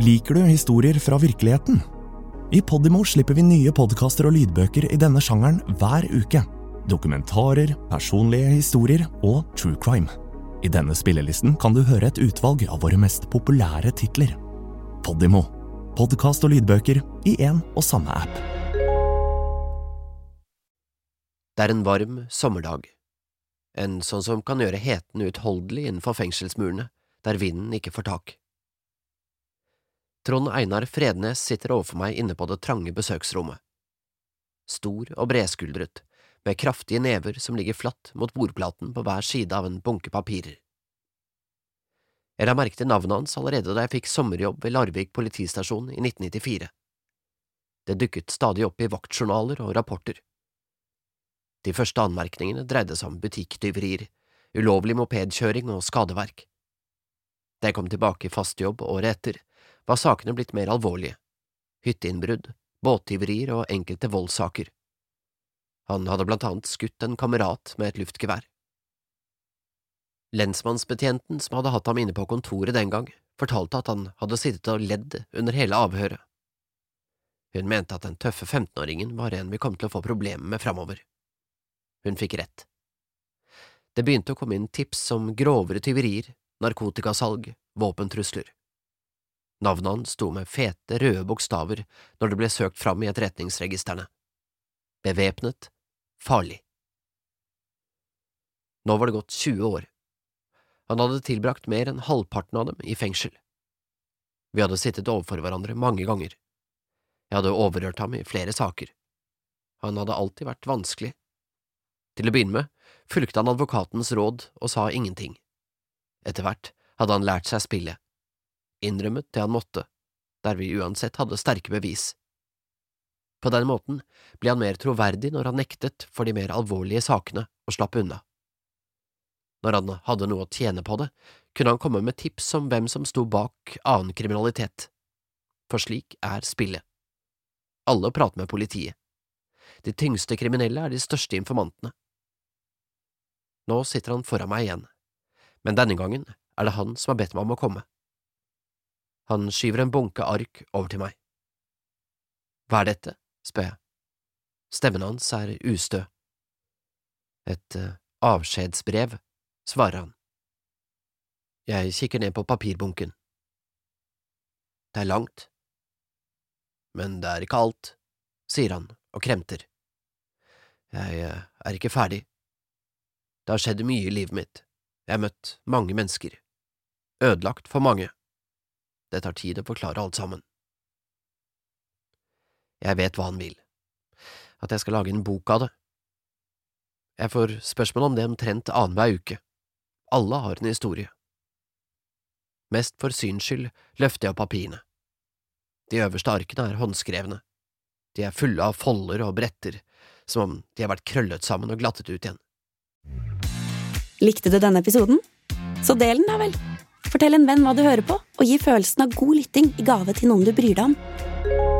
Liker du historier fra virkeligheten? I Podimo slipper vi nye podkaster og lydbøker i denne sjangeren hver uke. Dokumentarer, personlige historier og true crime. I denne spillelisten kan du høre et utvalg av våre mest populære titler. Podimo. Podkast og lydbøker i én og samme app. Det er en varm sommerdag. En sånn som kan gjøre heten uutholdelig innenfor fengselsmurene, der vinden ikke får tak. Trond Einar Frednes sitter overfor meg inne på det trange besøksrommet. Stor og bredskuldret, med kraftige never som ligger flatt mot bordplaten på hver side av en bunke papirer. Jeg la merke til navnet hans allerede da jeg fikk sommerjobb ved Larvik politistasjon i 1994. Det dukket stadig opp i vaktjournaler og rapporter. De første anmerkningene dreide seg om butikktyverier, ulovlig mopedkjøring og skadeverk. Jeg kom tilbake i fast jobb året etter, var sakene blitt mer alvorlige – hytteinnbrudd, båttyverier og enkelte voldssaker. Han hadde blant annet skutt en kamerat med et luftgevær. Lensmannsbetjenten som hadde hatt ham inne på kontoret den gang, fortalte at han hadde sittet og ledd under hele avhøret. Hun mente at den tøffe 15-åringen var en vi kom til å få problemer med framover. Hun fikk rett. Det begynte å komme inn tips om grovere tyverier, narkotikasalg, våpentrusler. Navnet hans sto med fete, røde bokstaver når det ble søkt fram i etterretningsregistrene. Bevæpnet, farlig. Nå var det gått 20 år. Han hadde tilbrakt mer enn halvparten av dem i fengsel. Vi hadde sittet overfor hverandre mange ganger. Jeg hadde overhørt ham i flere saker. Han hadde alltid vært vanskelig. Til å begynne med fulgte han advokatens råd og sa ingenting. Etter hvert hadde han lært seg spillet, innrømmet det han måtte, der vi uansett hadde sterke bevis. På den måten ble han mer troverdig når han nektet for de mer alvorlige sakene og slapp unna. Når han hadde noe å tjene på det, kunne han komme med tips om hvem som sto bak annen kriminalitet. For slik er spillet. Alle prater med politiet. De tyngste kriminelle er de største informantene. Nå sitter han foran meg igjen, men denne gangen er det han som har bedt meg om å komme. Han skyver en bunke ark over til meg. Hva er dette? spør jeg. Stemmen hans er ustø. Et uh, avskjedsbrev, svarer han. Jeg kikker ned på papirbunken. Det er langt. Men det er ikke alt, sier han og kremter. Jeg uh, er ikke ferdig. Det har skjedd mye i livet mitt. Jeg har møtt mange mennesker. Ødelagt for mange. Det tar tid å forklare alt sammen. Jeg vet hva han vil. At jeg skal lage en bok av det. Jeg får spørsmål om det omtrent annenhver uke. Alle har en historie. Mest for syns skyld løfter jeg opp papirene. De øverste arkene er håndskrevne. De er fulle av folder og bretter, som om de har vært krøllet sammen og glattet ut igjen. Likte du denne episoden? Så del den, da vel. Fortell en venn hva du hører på, og gi følelsen av god lytting i gave til noen du bryr deg om.